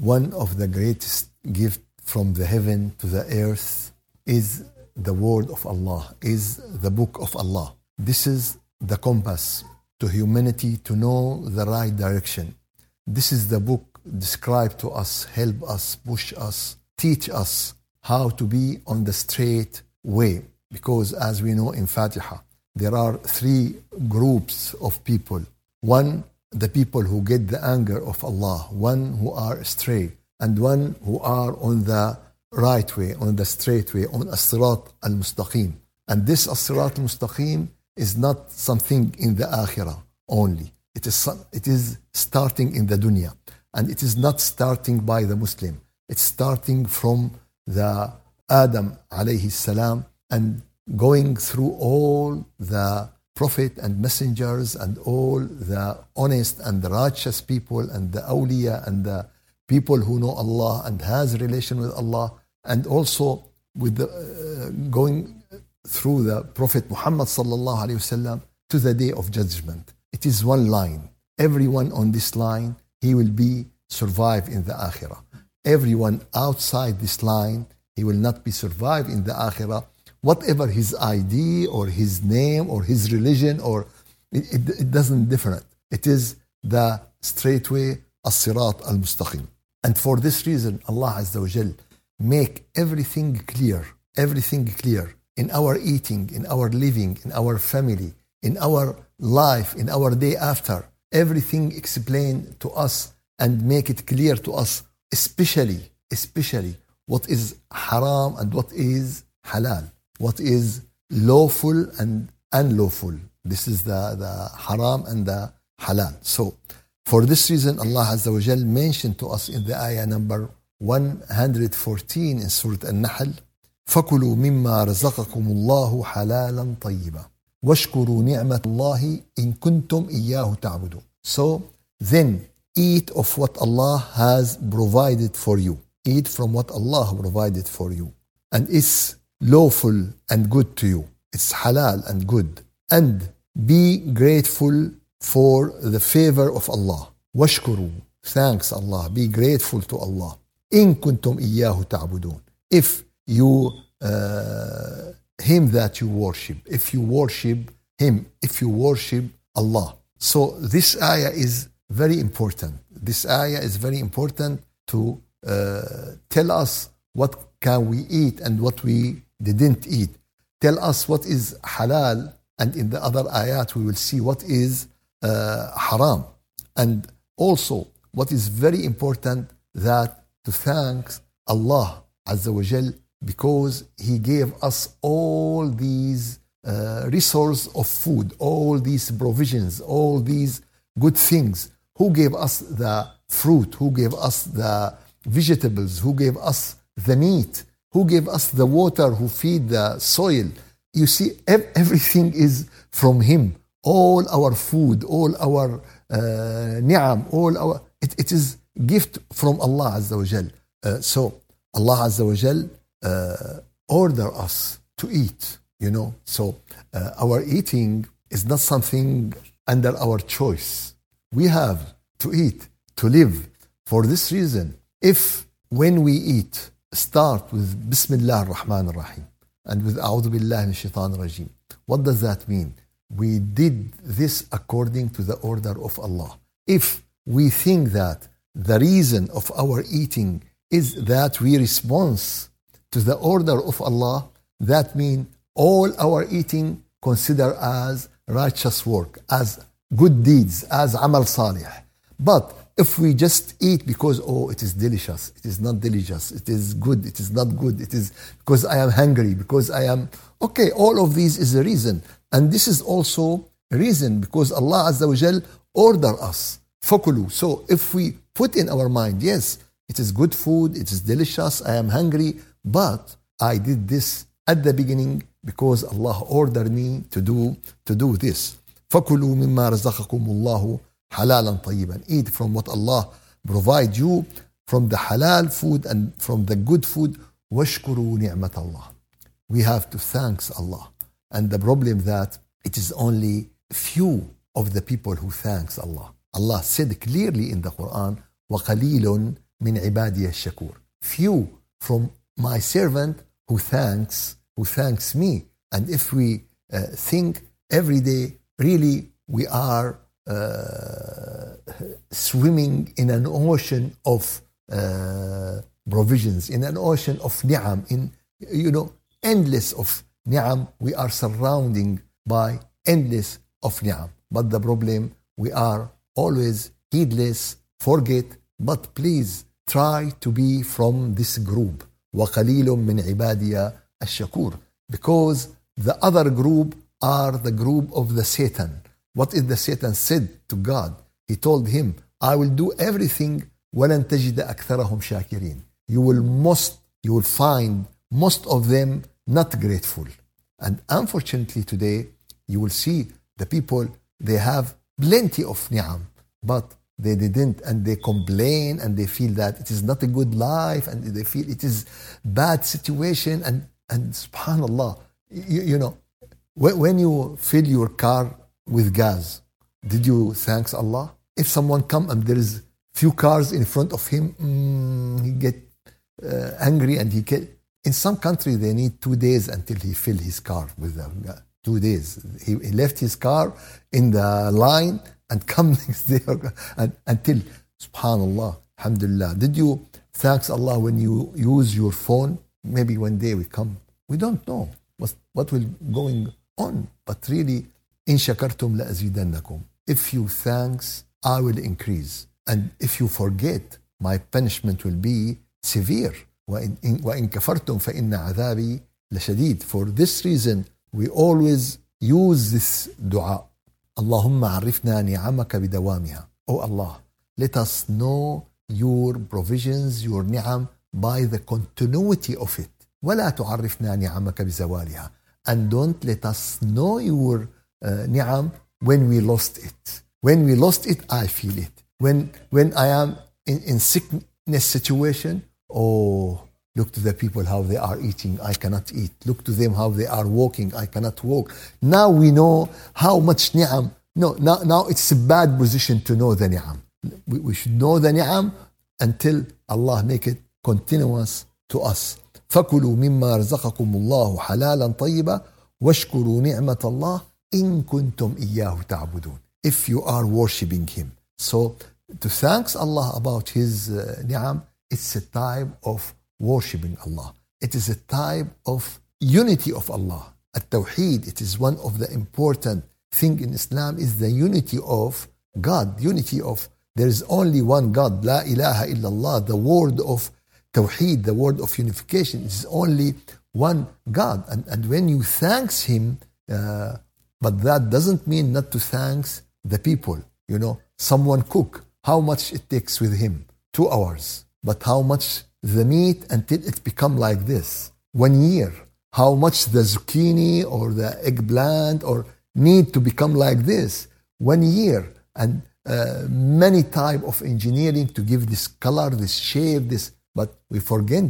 one of the greatest gift from the heaven to the earth is the word of Allah, is the book of Allah. This is the compass to humanity to know the right direction. This is the book described to us, help us, push us, teach us how to be on the straight way. Because as we know in Fatiha, there are three groups of people. One, the people who get the anger of Allah, one who are astray, and one who are on the right way, on the straight way, on As-Sirat al-Mustaqim. And this As-Sirat al-Mustaqim is not something in the Akhirah only. It is, it is starting in the dunya. And it is not starting by the Muslim. It's starting from the Adam alayhi salam and going through all the prophet and messengers and all the honest and the righteous people and the awliya and the people who know Allah and has relation with Allah and also with the, uh, going through the Prophet Muhammad sallallahu alaihi wasallam to the day of judgment. It is one line. Everyone on this line, he will be survive in the akhirah. Everyone outside this line, he will not be survive in the akhirah. Whatever his ID or his name or his religion or it, it, it doesn't different. It is the straight way, as-sirat al-mustaqim. And for this reason, Allah Azza wa Jal make everything clear, everything clear in our eating, in our living, in our family, in our life, in our day after. Everything explained to us and make it clear to us, especially, especially what is haram and what is halal, what is lawful and unlawful. This is the, the haram and the halal. So, for this reason, Allah Azza wa Jal mentioned to us in the ayah number 114 in Surah An-Nahl, فكلوا مما رزقكم الله حلالا طيبا واشكروا نعمة الله إن كنتم إياه تعبدون. So then eat of what Allah has provided for you. Eat from what Allah provided for you. And it's lawful and good to you. It's halal and good. And be grateful for the favor of Allah. واشكروا. Thanks Allah. Be grateful to Allah. إن كنتم إياه تعبدون. If you uh, him that you worship, if you worship him, if you worship Allah. So this ayah is very important. This ayah is very important to uh, tell us what can we eat and what we didn't eat. Tell us what is halal, and in the other ayat we will see what is uh, haram. And also, what is very important that to thank Allah Azza wa Jal because He gave us all these uh, resources of food, all these provisions, all these good things. Who gave us the fruit? Who gave us the vegetables? Who gave us the meat? Who gave us the water? Who feed the soil? You see, everything is from Him. All our food, all our uh, ni'am, all our, it, it is gift from Allah Azza wa Jal. Uh, so Allah Azza wa Jal uh, order us to eat, you know. So uh, our eating is not something under our choice. We have to eat, to live. For this reason, if when we eat, start with Bismillah ar-Rahman ar-Rahim and with A'udhu Billah min Shaitan Rajim. What does that mean? We did this according to the order of Allah. If we think that the reason of our eating is that we respond to the order of Allah, that means all our eating consider as righteous work, as good deeds, as amal salih. But if we just eat because, oh, it is delicious, it is not delicious, it is good, it is not good, it is because I am hungry, because I am, okay, all of these is a reason. And this is also a reason because Allah Azza wa Jal order us, fakulu. So if we put in our mind, yes, it is good food, it is delicious, I am hungry, but I did this at the beginning because Allah ordered me to do to do this. فكلوا مما رزقكم الله حلالا طيبا. Eat from what Allah provide you from the halal food and from the good food. واشكروا نعمة الله. We have to thanks Allah. And the problem that it is only few of the people who thanks Allah. Allah said clearly in the Quran, وقليل من عبادي الشكور. Few from my servant who thanks who thanks me. And if we uh, think every day, really we are uh, swimming in an ocean of uh, provisions, in an ocean of ni'am, in you know endless of ni'am. We are surrounding by endless of ni'am. But the problem, we are always heedless, forget. But please try to be from this group. وقليل من عبادي الشكور. Because the other group are the group of the Satan. What is the Satan said to God? He told him, I will do everything ولن تجد أكثرهم شاكرين. You will most, you will find most of them not grateful. And unfortunately today, you will see the people, they have plenty of ni'am, but they didn't and they complain and they feel that it is not a good life and they feel it is bad situation and, and subhanallah, you, you know, when, when you fill your car with gas, did you thanks Allah? If someone come and there is few cars in front of him, mm, he get uh, angry and he get, in some country they need two days until he fill his car with the gas. two days. He, he left his car in the line and come next day and, until subhanallah alhamdulillah did you thanks allah when you use your phone maybe one day we come we don't know what, what will going on but really shakartum la azidannakum if you thanks i will increase and if you forget my punishment will be severe وإن, وإن كفرتم فإن عذابي لشديد for this reason we always use this dua اللهم عرفنا نعمك بدوامها Oh Allah let us know your provisions your ni'am by the continuity of it ولا تعرفنا نعمك بزوالها and don't let us know your uh, ni'am when we lost it when we lost it I feel it when when I am in, in sickness situation oh Look to the people how they are eating, I cannot eat. Look to them how they are walking, I cannot walk. Now we know how much ni'am. No, now, now it's a bad position to know the ni'am. We, we should know the ni'am until Allah make it continuous to us. فكلوا مما رزقكم الله حلالا طيبا واشكروا نعمة الله إن كنتم إياه تعبدون. If you are worshipping Him. So to thanks Allah about His uh, ni'am, it's a type of worshipping Allah. It is a type of unity of Allah. At-Tawheed, it is one of the important thing in Islam is the unity of God, unity of there is only one God, La ilaha illallah, the word of Tawheed, the word of unification is only one God. And, and when you thanks Him, uh, but that doesn't mean not to thanks the people. You know, someone cook, how much it takes with him? Two hours. But how much the meat until it become like this. One year. How much the zucchini or the eggplant or need to become like this. One year. And uh, many type of engineering to give this color, this shape, this. But we forget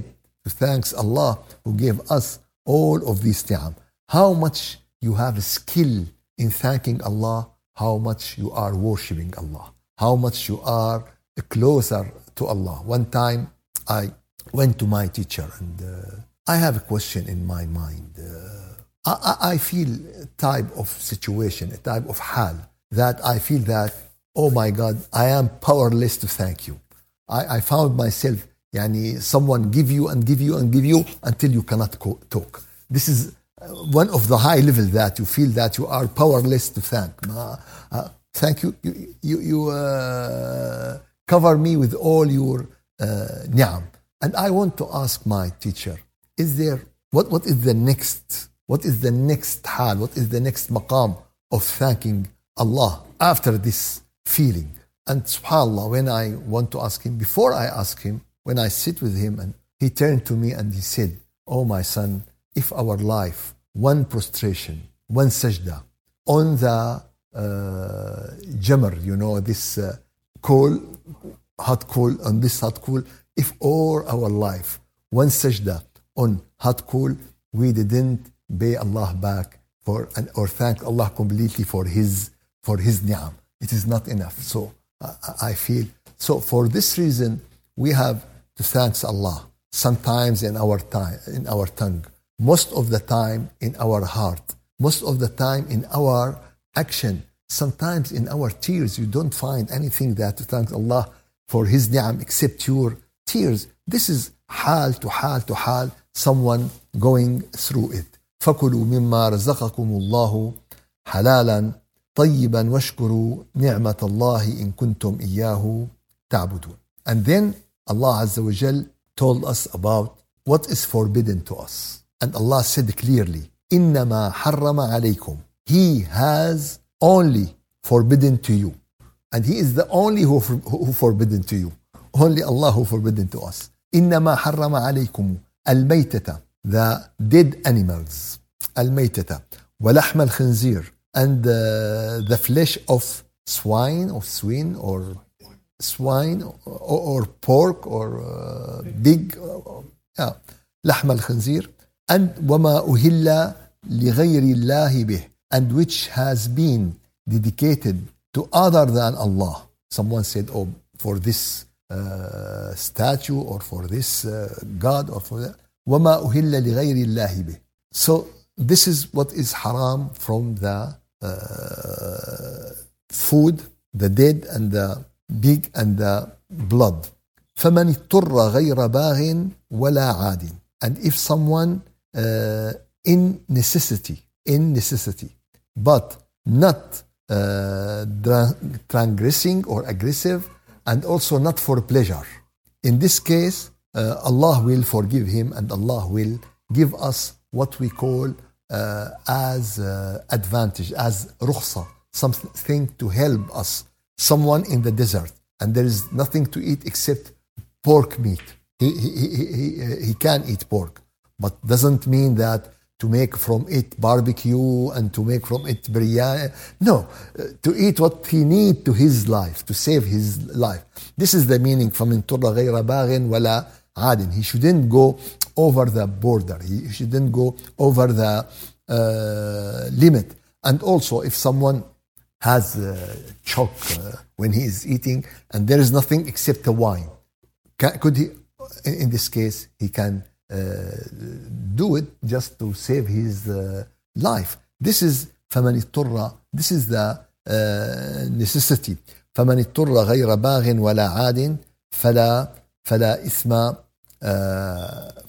to thanks Allah who gave us all of these ni'am. How much you have a skill in thanking Allah, how much you are worshipping Allah, how much you are closer to Allah. One time I went to my teacher and uh, I have a question in my mind. Uh, I, I, feel a type of situation, a type of hal that I feel that, oh my God, I am powerless to thank you. I, I found myself, yani, someone give you and give you and give you until you cannot talk. This is one of the high level that you feel that you are powerless to thank. Uh, thank you. You, you, you uh, cover me with all your uh, ni'am. And I want to ask my teacher, is there, what, what is the next, what is the next hal, what is the next maqam of thanking Allah after this feeling? And subhanAllah, when I want to ask him, before I ask him, when I sit with him and he turned to me and he said, Oh my son, if our life, one prostration, one sajda, on the uh, jamr, you know, this uh, coal, hot coal, on this hot coal, if all our life, one sajda on hot cool, we didn't pay Allah back for or thank Allah completely for His for His ni'am. It is not enough. So uh, I feel so. For this reason, we have to thank Allah. Sometimes in our time, in our tongue, most of the time in our heart, most of the time in our action, sometimes in our tears. You don't find anything that to thank Allah for His ni'am except your tears. This is حال to حال to حال, someone going through it. فكلوا مما رزقكم الله حلالا طيبا واشكروا نعمة الله إن كنتم إياه تعبدون. And then Allah Azza wa Jal told us about what is forbidden to us. And Allah said clearly, إنما حرم عليكم. He has only forbidden to you. And He is the only who, who forbidden to you. Only Allah who forbidden to us. إنما حرم عليكم الميتة the dead animals الميتة ولحم الخنزير and uh, the flesh of swine or swine or swine or, or pork or uh, pig uh, yeah. لحم الخنزير and وما أهل لغير الله به and which has been dedicated to other than Allah. Someone said, oh, for this uh, statue or for this uh, God or for that. وما أهل لغير الله به. So this is what is haram from the uh, food, the dead and the pig and the blood. فمن اضطر غير باغ ولا عاد. And if someone uh, in necessity, in necessity, but not uh, transgressing or aggressive, and also not for pleasure. In this case, uh, Allah will forgive him and Allah will give us what we call uh, as uh, advantage, as rukhsa, something to help us. Someone in the desert and there is nothing to eat except pork meat. He, he, he, he, he can eat pork, but doesn't mean that to make from it barbecue and to make from it biryani. No, uh, to eat what he need to his life, to save his life. This is the meaning from انطر غير باغ ولا عاد. He shouldn't go over the border. He shouldn't go over the uh, limit. And also, if someone has a choke uh, when he is eating and there is nothing except the wine, can, could he, in this case, he can uh, do it just to save his uh, life. This is فمن اضطر this is the uh, necessity فمن اضطر غير باغ ولا عاد فلا فلا إثم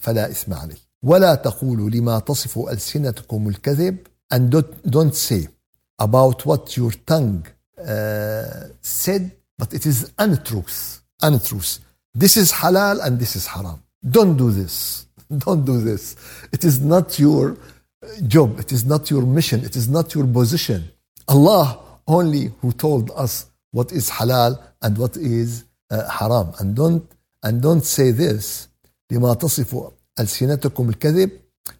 فلا إثم عليه ولا تقولوا لما تصف ألسنتكم الكذب and don't, don't say about what your tongue uh, said but it is untruth untruth this is halal and this is haram don't do this Don't do this. It is not your job. It is not your mission. It is not your position. Allah only who told us what is halal and what is uh, haram. And don't and don't say this. بما تصف ألسنتكم الكذب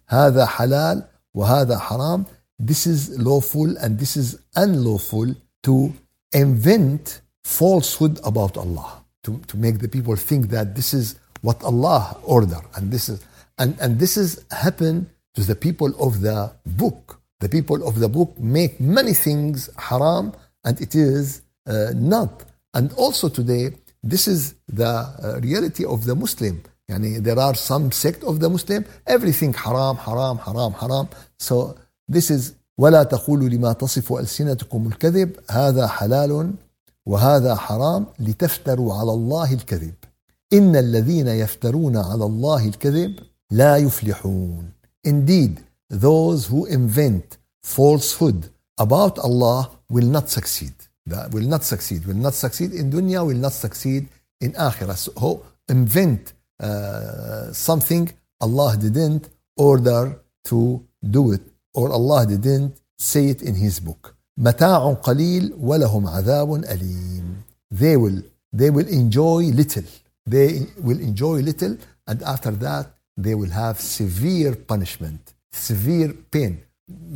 هذا حلال وهذا حرام. This is lawful and this is unlawful to invent falsehood about Allah. To, to make the people think that this is what Allah ordered and this is and, and this is happened to the people of the book. The people of the book make many things haram and it is uh, not. And also today, this is the uh, reality of the Muslim. Yani there are some sect of the Muslim, everything haram, haram, haram, haram. So this is ولا تقولوا لما تصف ألسنتكم الكذب هذا حلال وهذا حرام لتفتروا على الله الكذب إن الذين يفترون على الله الكذب لا يفلحون. Indeed, those who invent falsehood about Allah will not succeed. That will not succeed. Will not succeed in dunya, will not succeed in akhirah. So who invent uh, something Allah didn't order to do it or Allah didn't say it in his book. متاع قليل ولهم عذاب أليم. They will they will enjoy little. They will enjoy little and after that they will have severe punishment, severe pain.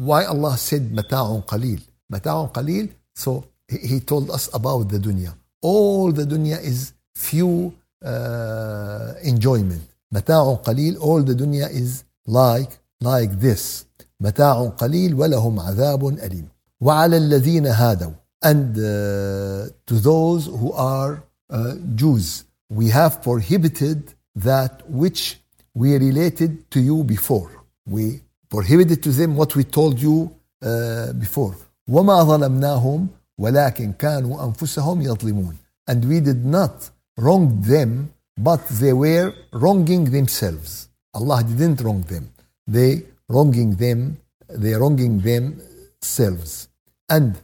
Why Allah said mata'un qalil? Mata'un qalil, so he told us about the dunya. All the dunya is few uh, enjoyment. Mata'un qalil, all the dunya is like, like this. متاع قليل ولهم عذاب أليم وعلى الذين هادوا and uh, to those who are uh, Jews we have prohibited that which we related to you before. We prohibited to them what we told you uh, before. وما ظلمناهم ولكن كانوا أنفسهم يظلمون. And we did not wrong them, but they were wronging themselves. Allah didn't wrong them. They wronging them, they wronging themselves. And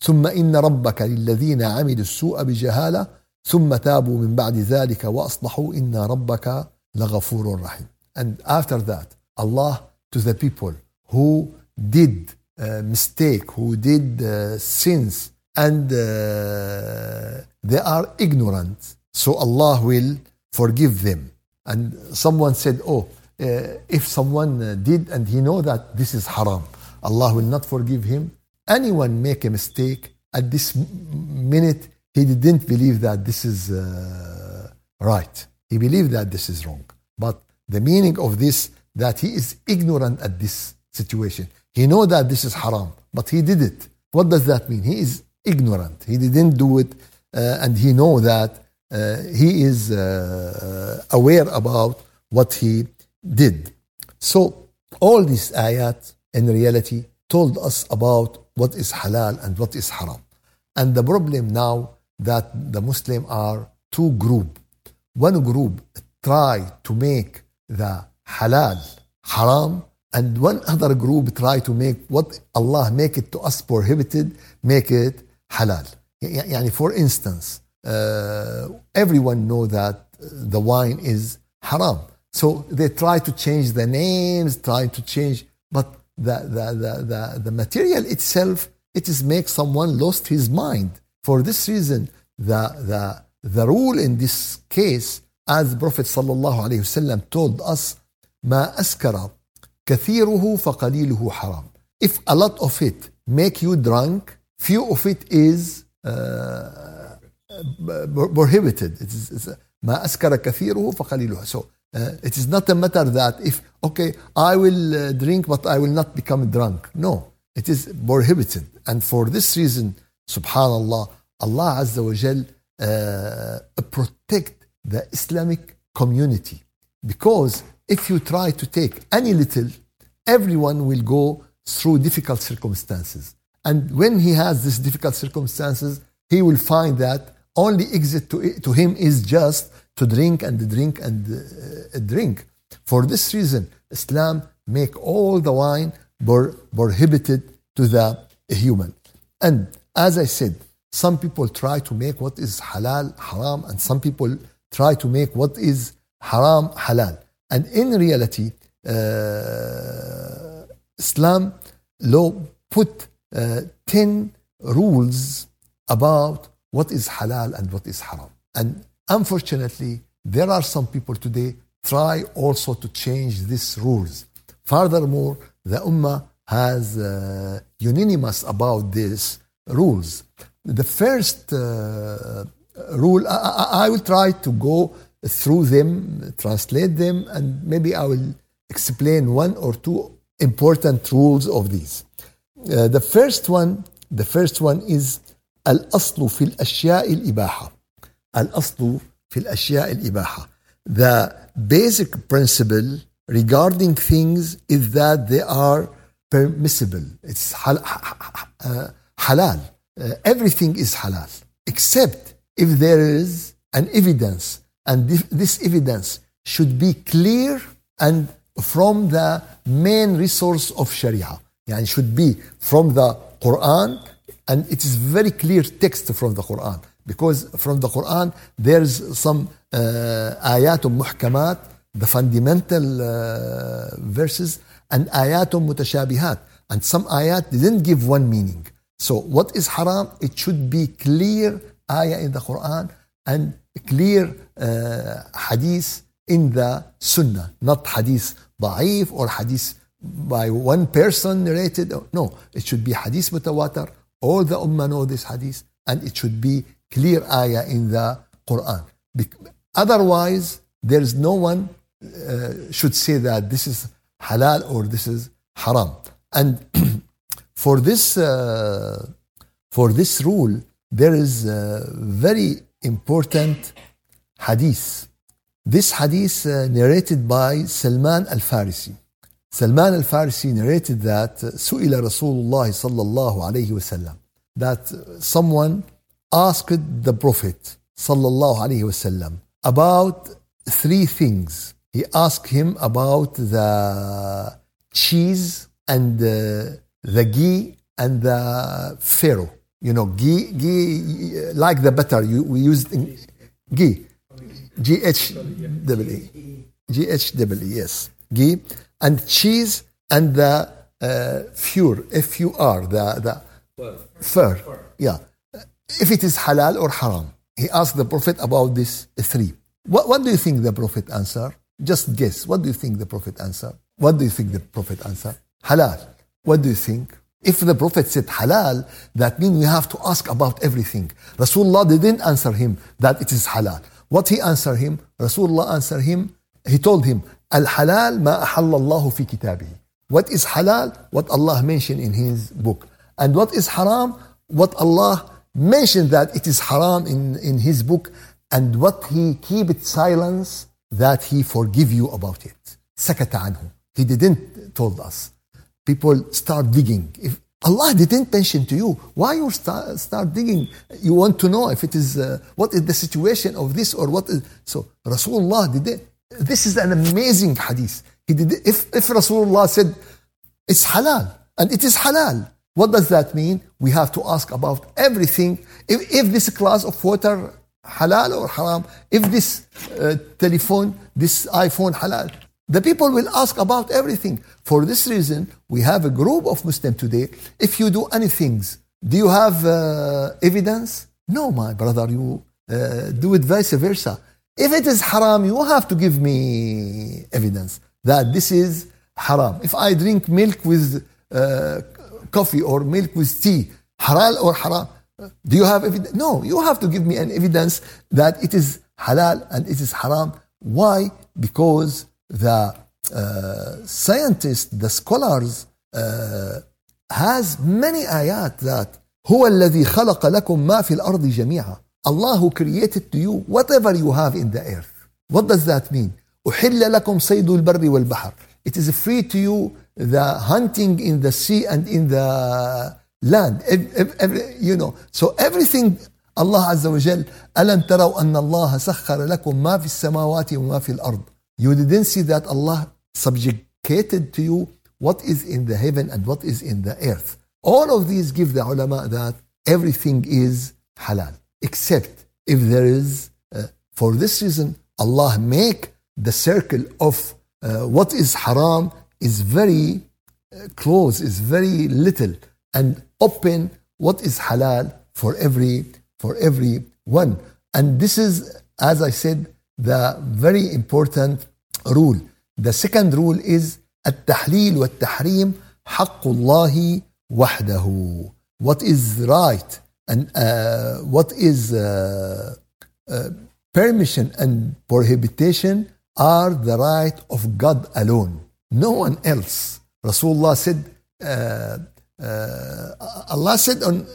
ثم إن ربك للذين عملوا السوء بجهالة ثم تابوا من بعد ذلك وأصلحوا إن ربك لغفور رحيم. And after that, Allah to the people who did uh, mistake, who did uh, sins, and uh, they are ignorant. So Allah will forgive them. And someone said, "Oh, uh, if someone uh, did and he know that this is haram, Allah will not forgive him." Anyone make a mistake at this minute, he didn't believe that this is uh, right. He believed that this is wrong. But the meaning of this that he is ignorant at this situation. He know that this is haram, but he did it. What does that mean? He is ignorant. He didn't do it, uh, and he know that uh, he is uh, aware about what he did. So all these ayat in reality told us about what is halal and what is haram. And the problem now that the Muslim are two group One group try to make the halal haram and one other group try to make what Allah make it to us prohibited make it halal يعني for instance uh, everyone know that the wine is haram so they try to change the names try to change but the, the, the, the, the material itself it is make someone lost his mind for this reason the, the, the rule in this case as Prophet sallallahu alaihi wasallam told us ما أسكر كثيره فقليله حرام if a lot of it make you drunk few of it is uh, prohibited it is, it's, ما أسكر كثيره فقليله so uh, it is not a matter that if okay I will uh, drink but I will not become drunk no it is prohibited and for this reason subhanallah Allah Azza wa Jal uh, protect the Islamic community because if you try to take any little, everyone will go through difficult circumstances. And when he has these difficult circumstances, he will find that only exit to, to him is just to drink and drink and uh, drink. For this reason, Islam make all the wine prohibited to the human. And as I said, some people try to make what is halal haram, and some people try to make what is haram halal. And in reality, uh, Islam law put uh, 10 rules about what is halal and what is haram. And unfortunately, there are some people today try also to change these rules. Furthermore, the Ummah has uh, unanimous about these rules. The first uh, rule, I, I, will try to go through them, translate them, and maybe I will explain one or two important rules of these. Uh, the first one, the first one is الأصل في الأشياء الإباحة. الأصل في الأشياء الإباحة. The basic principle regarding things is that they are permissible. It's hal- uh, halal. Uh, everything is halal except if there is an evidence and this, evidence should be clear and from the main resource of Sharia. and should be from the Quran, and it is very clear text from the Quran. Because from the Quran, there's some uh, ayat muhkamat, the fundamental uh, verses, and ayat mutashabihat. And some ayat didn't give one meaning. So what is haram? It should be clear ayah in the Quran and clear uh, hadith in the Sunnah, not hadith da'if or hadith by one person narrated. No, it should be hadith mutawatir. All the ummah know this hadith, and it should be clear ayah in the Quran. Otherwise, there is no one uh, should say that this is halal or this is haram. And for this uh, for this rule, there is a very important hadith This hadith uh, narrated by Salman al-Farisi. Salman al-Farisi narrated that سئل رسول الله صلى الله عليه وسلم that someone asked the Prophet صلى الله عليه وسلم about three things. He asked him about the cheese and the, the ghee and the pharaoh. You know, ghee, ghee like the butter you, we used in ghee. G H yes. Ghee and cheese and the uh, fur, F U R, the, the fur. Yeah. If it is halal or haram. He asked the Prophet about this three. What, what do you think the Prophet answered? Just guess. What do you think the Prophet answered? What do you think the Prophet answered? Halal. What do you think? If the Prophet said halal, that means we have to ask about everything. Rasulullah didn't answer him that it is halal. What he answered him? Rasulullah answered him, he told him, Al halal ma ahallallahu fi kitabihi. What is halal? What Allah mentioned in his book. And what is haram? What Allah mentioned that it is haram in, in his book and what he keep it silence that he forgive you about it. Sakata anhu. He didn't told us. People start digging. If Allah didn't mention to you, why you start, start digging? You want to know if it is, uh, what is the situation of this or what is. So Rasulullah did it. This is an amazing hadith. He did it. If, if Rasulullah said, it's halal, and it is halal, what does that mean? We have to ask about everything. If, if this glass of water halal or haram, if this uh, telephone, this iPhone halal, the people will ask about everything. For this reason, we have a group of Muslims today. If you do anything, do you have uh, evidence? No, my brother, you uh, do it vice versa. If it is haram, you have to give me evidence that this is haram. If I drink milk with uh, coffee or milk with tea, halal or haram? Do you have evidence? No, you have to give me an evidence that it is halal and it is haram. Why? Because the uh, scientists, the scholars, uh, has many ayat that هو الذي خلق لكم ما في الأرض جميعا Allah who created to you whatever you have in the earth. What does that mean? أحل لكم صيد البر والبحر. It is free to you the hunting in the sea and in the land. Every, every, you know, so everything Allah عز وجل ألم تروا أن الله سخر لكم ما في السماوات وما في الأرض. you didn't see that Allah subjugated to you what is in the heaven and what is in the earth. All of these give the ulama that everything is halal, except if there is, uh, for this reason, Allah make the circle of uh, what is haram is very uh, close, is very little, and open what is halal for every for every one. And this is, as I said, the very important rule. The second rule is التحليل والتحريم حق الله وحده. What is right and uh, what is uh, uh, permission and prohibition are the right of God alone, no one else. Rasulullah said, uh, uh, Allah said on,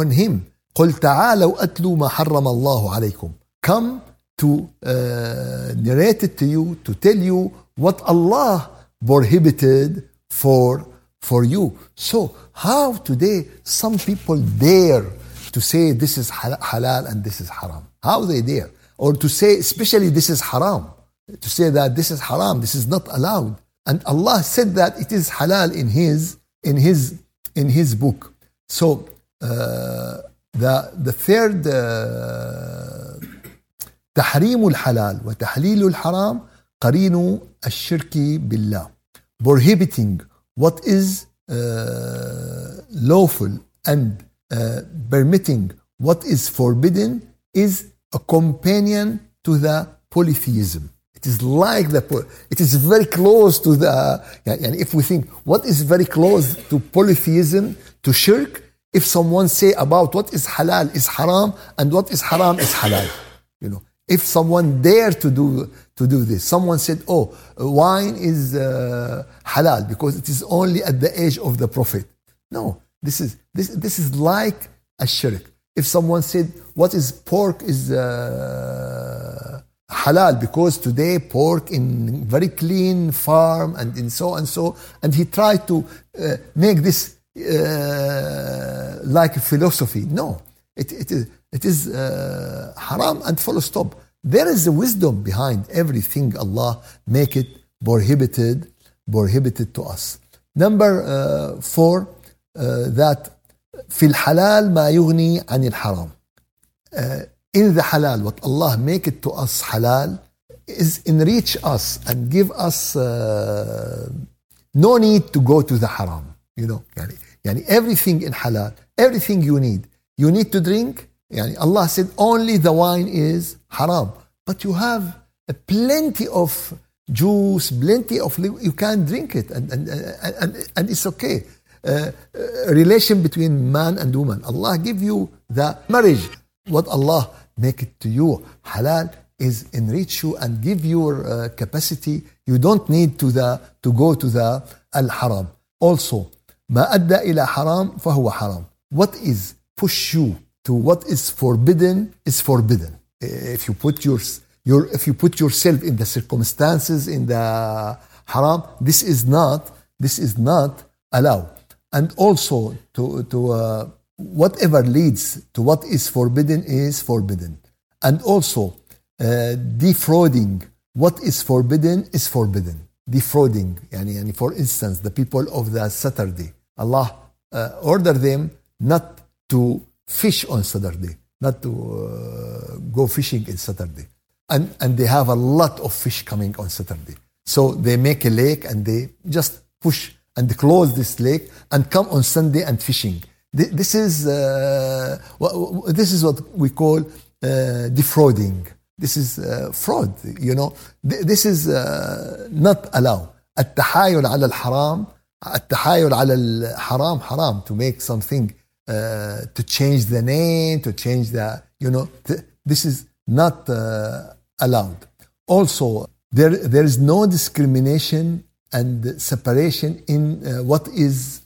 on him, قل تعالوا أتلوا ما حرم الله عليكم. Come to uh, narrate it to you, to tell you what Allah prohibited for, for you. So, how today some people dare to say this is halal and this is haram? How they dare? Or to say, especially this is haram, to say that this is haram, this is not allowed. And Allah said that it is halal in His, in His, in His book. So, uh, the, the third uh, تحريم الحلال وتحليل الحرام قرين الشرك بالله prohibiting what is uh, lawful and uh, permitting what is forbidden is a companion to the polytheism it is like the it is very close to the and if we think what is very close to polytheism to shirk if someone say about what is halal is haram and what is haram is halal you know if someone dare to do to do this, someone said, "Oh, wine is uh, halal because it is only at the age of the prophet." No, this is this this is like a shirk. If someone said, "What is pork is uh, halal because today pork in very clean farm and in so and so and he tried to uh, make this uh, like a philosophy no it, it is it is uh, haram and full stop there is a wisdom behind everything allah make it prohibited prohibited to us number uh, four uh, that في الحلال ما يغني عن الحرام uh, in the halal, what Allah make it to us halal, is enrich us and give us uh, no need to go to the haram. You know, yani, yani everything in halal, everything you need. You need to drink. Yani Allah said only the wine is haram, but you have a plenty of juice, plenty of you can drink it, and and and, and it's okay. Uh, relation between man and woman. Allah give you the marriage. What Allah make it to you. Halal is enrich you and give your uh, capacity. You don't need to the to go to the al haram. Also, ما أدى إلى حرام فهو حرام. What is push you to what is forbidden is forbidden. If you put your, your if you put yourself in the circumstances in the haram, this is not this is not allowed. And also to to uh, whatever leads to what is forbidden is forbidden. And also, uh, defrauding what is forbidden is forbidden. Defrauding, yani, yani for instance, the people of the Saturday, Allah uh, ordered them not to fish on Saturday, not to uh, go fishing in Saturday. And, and they have a lot of fish coming on Saturday. So they make a lake and they just push and close this lake and come on Sunday and fishing. This is, uh, this is what we call uh, defrauding. This is uh, fraud, you know. This is uh, not allowed. التحايل على الحرام التحايل على الحرام حرام to make something uh, to change the name to change the you know th- this is not uh, allowed also there there is no discrimination and separation in uh, what is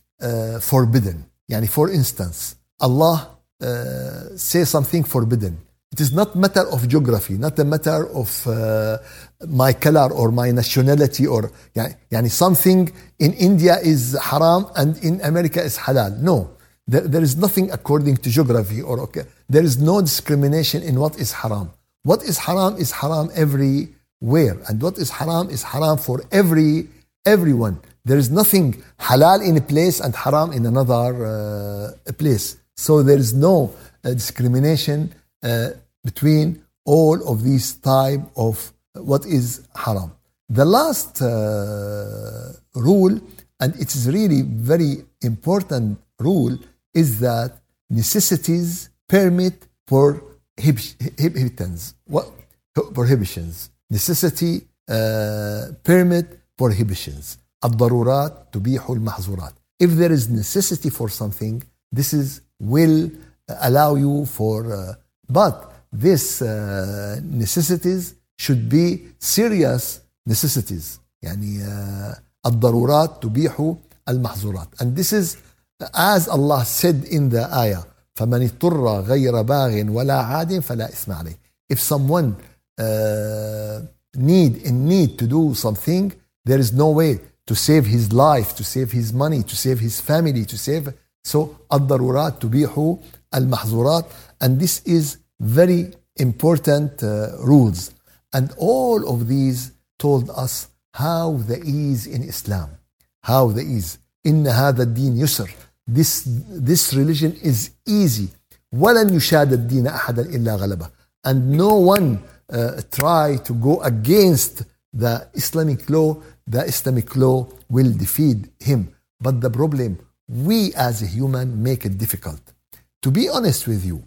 forbidden Yani for instance, Allah uh, says something forbidden. It is not matter of geography, not a matter of uh, my color or my nationality or يعني, يعني something in India is haram and in America is halal. No, there, there is nothing according to geography or okay. There is no discrimination in what is haram. What is haram is haram everywhere, and what is haram is haram for every everyone. There is nothing halal in a place and haram in another uh, place. So there is no uh, discrimination uh, between all of these type of what is haram. The last uh, rule, and it is really very important rule, is that necessities permit prohibitions. What prohibitions? Necessity uh, permit prohibitions. الضرورات تبيح المحظورات. If there is necessity for something, this is will allow you for, uh, but this uh, necessities should be serious necessities. يعني uh, الضرورات تبيح المحظورات. And this is as Allah said in the ayah, فمن اضطر غير باغ ولا عاد فلا إثم عليه. If someone uh, need in need to do something, there is no way to save his life, to save his money, to save his family, to save. So, الضرورات تبيح المحظورات. And this is very important uh, rules. And all of these told us how the ease in Islam, how the ease. إن هذا الدين يسر. This, this religion is easy. ولن يشاد الدين أحدا إلا غلبه. And no one uh, try to go against the Islamic law the Islamic law will defeat him. But the problem, we as a human make it difficult. To be honest with you,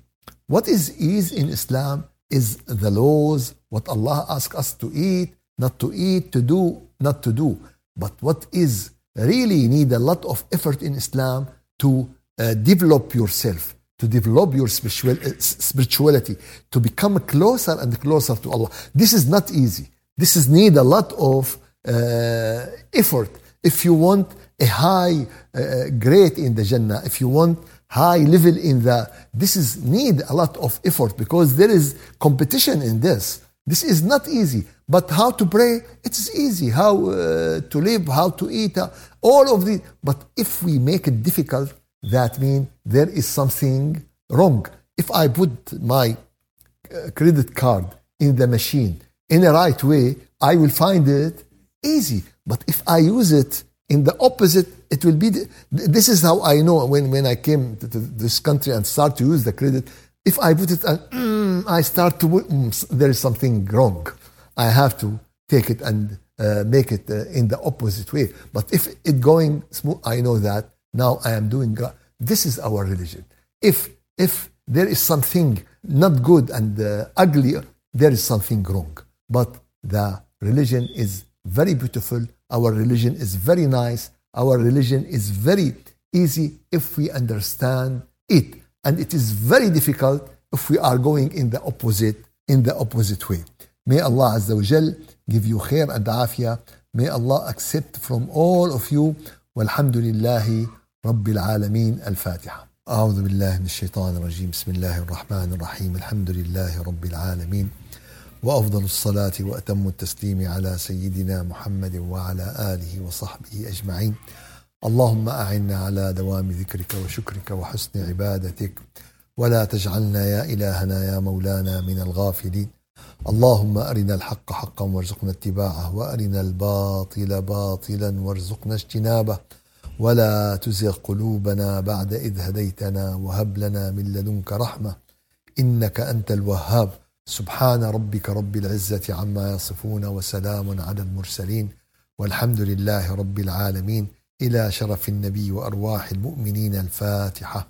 what is ease in Islam is the laws, what Allah asks us to eat, not to eat, to do, not to do. But what is really need a lot of effort in Islam to uh, develop yourself, to develop your spiritual, uh, spirituality, to become closer and closer to Allah. This is not easy. This is need a lot of uh, effort. If you want a high uh, grade in the Jannah, if you want high level in the, this is need a lot of effort because there is competition in this. This is not easy. But how to pray, it's easy. How uh, to live, how to eat, uh, all of these. But if we make it difficult, that means there is something wrong. If I put my uh, credit card in the machine in a right way, I will find it easy. But if I use it in the opposite, it will be. The, this is how I know when, when I came to this country and start to use the credit. If I put it and mm, I start to, mm, there is something wrong. I have to take it and uh, make it uh, in the opposite way. But if it going smooth, I know that now I am doing. God. This is our religion. If if there is something not good and uh, ugly, there is something wrong. But the religion is very beautiful. Our religion is very nice. Our religion is very easy if we understand it. And it is very difficult if we are going in the opposite, in the opposite way. May Allah Azza wa Jal give you khair and afia. May Allah accept from all of you. والحمد لله رب العالمين الفاتحة أعوذ بالله من الشيطان الرجيم بسم الله الرحمن الرحيم الحمد لله رب العالمين وأفضل الصلاة وأتم التسليم على سيدنا محمد وعلى آله وصحبه أجمعين اللهم أعنا على دوام ذكرك وشكرك وحسن عبادتك. ولا تجعلنا يا إلهنا يا مولانا من الغافلين. اللهم أرنا الحق حقا وارزقنا اتباعه وأرنا الباطل باطلا وارزقنا اجتنابه. ولا تزغ قلوبنا بعد إذ هديتنا وهب لنا من لدنك رحمة إنك أنت الوهاب. سبحان ربك رب العزة عما يصفون وسلام على المرسلين والحمد لله رب العالمين. إلى شرف النبي وأرواح المؤمنين الفاتحة.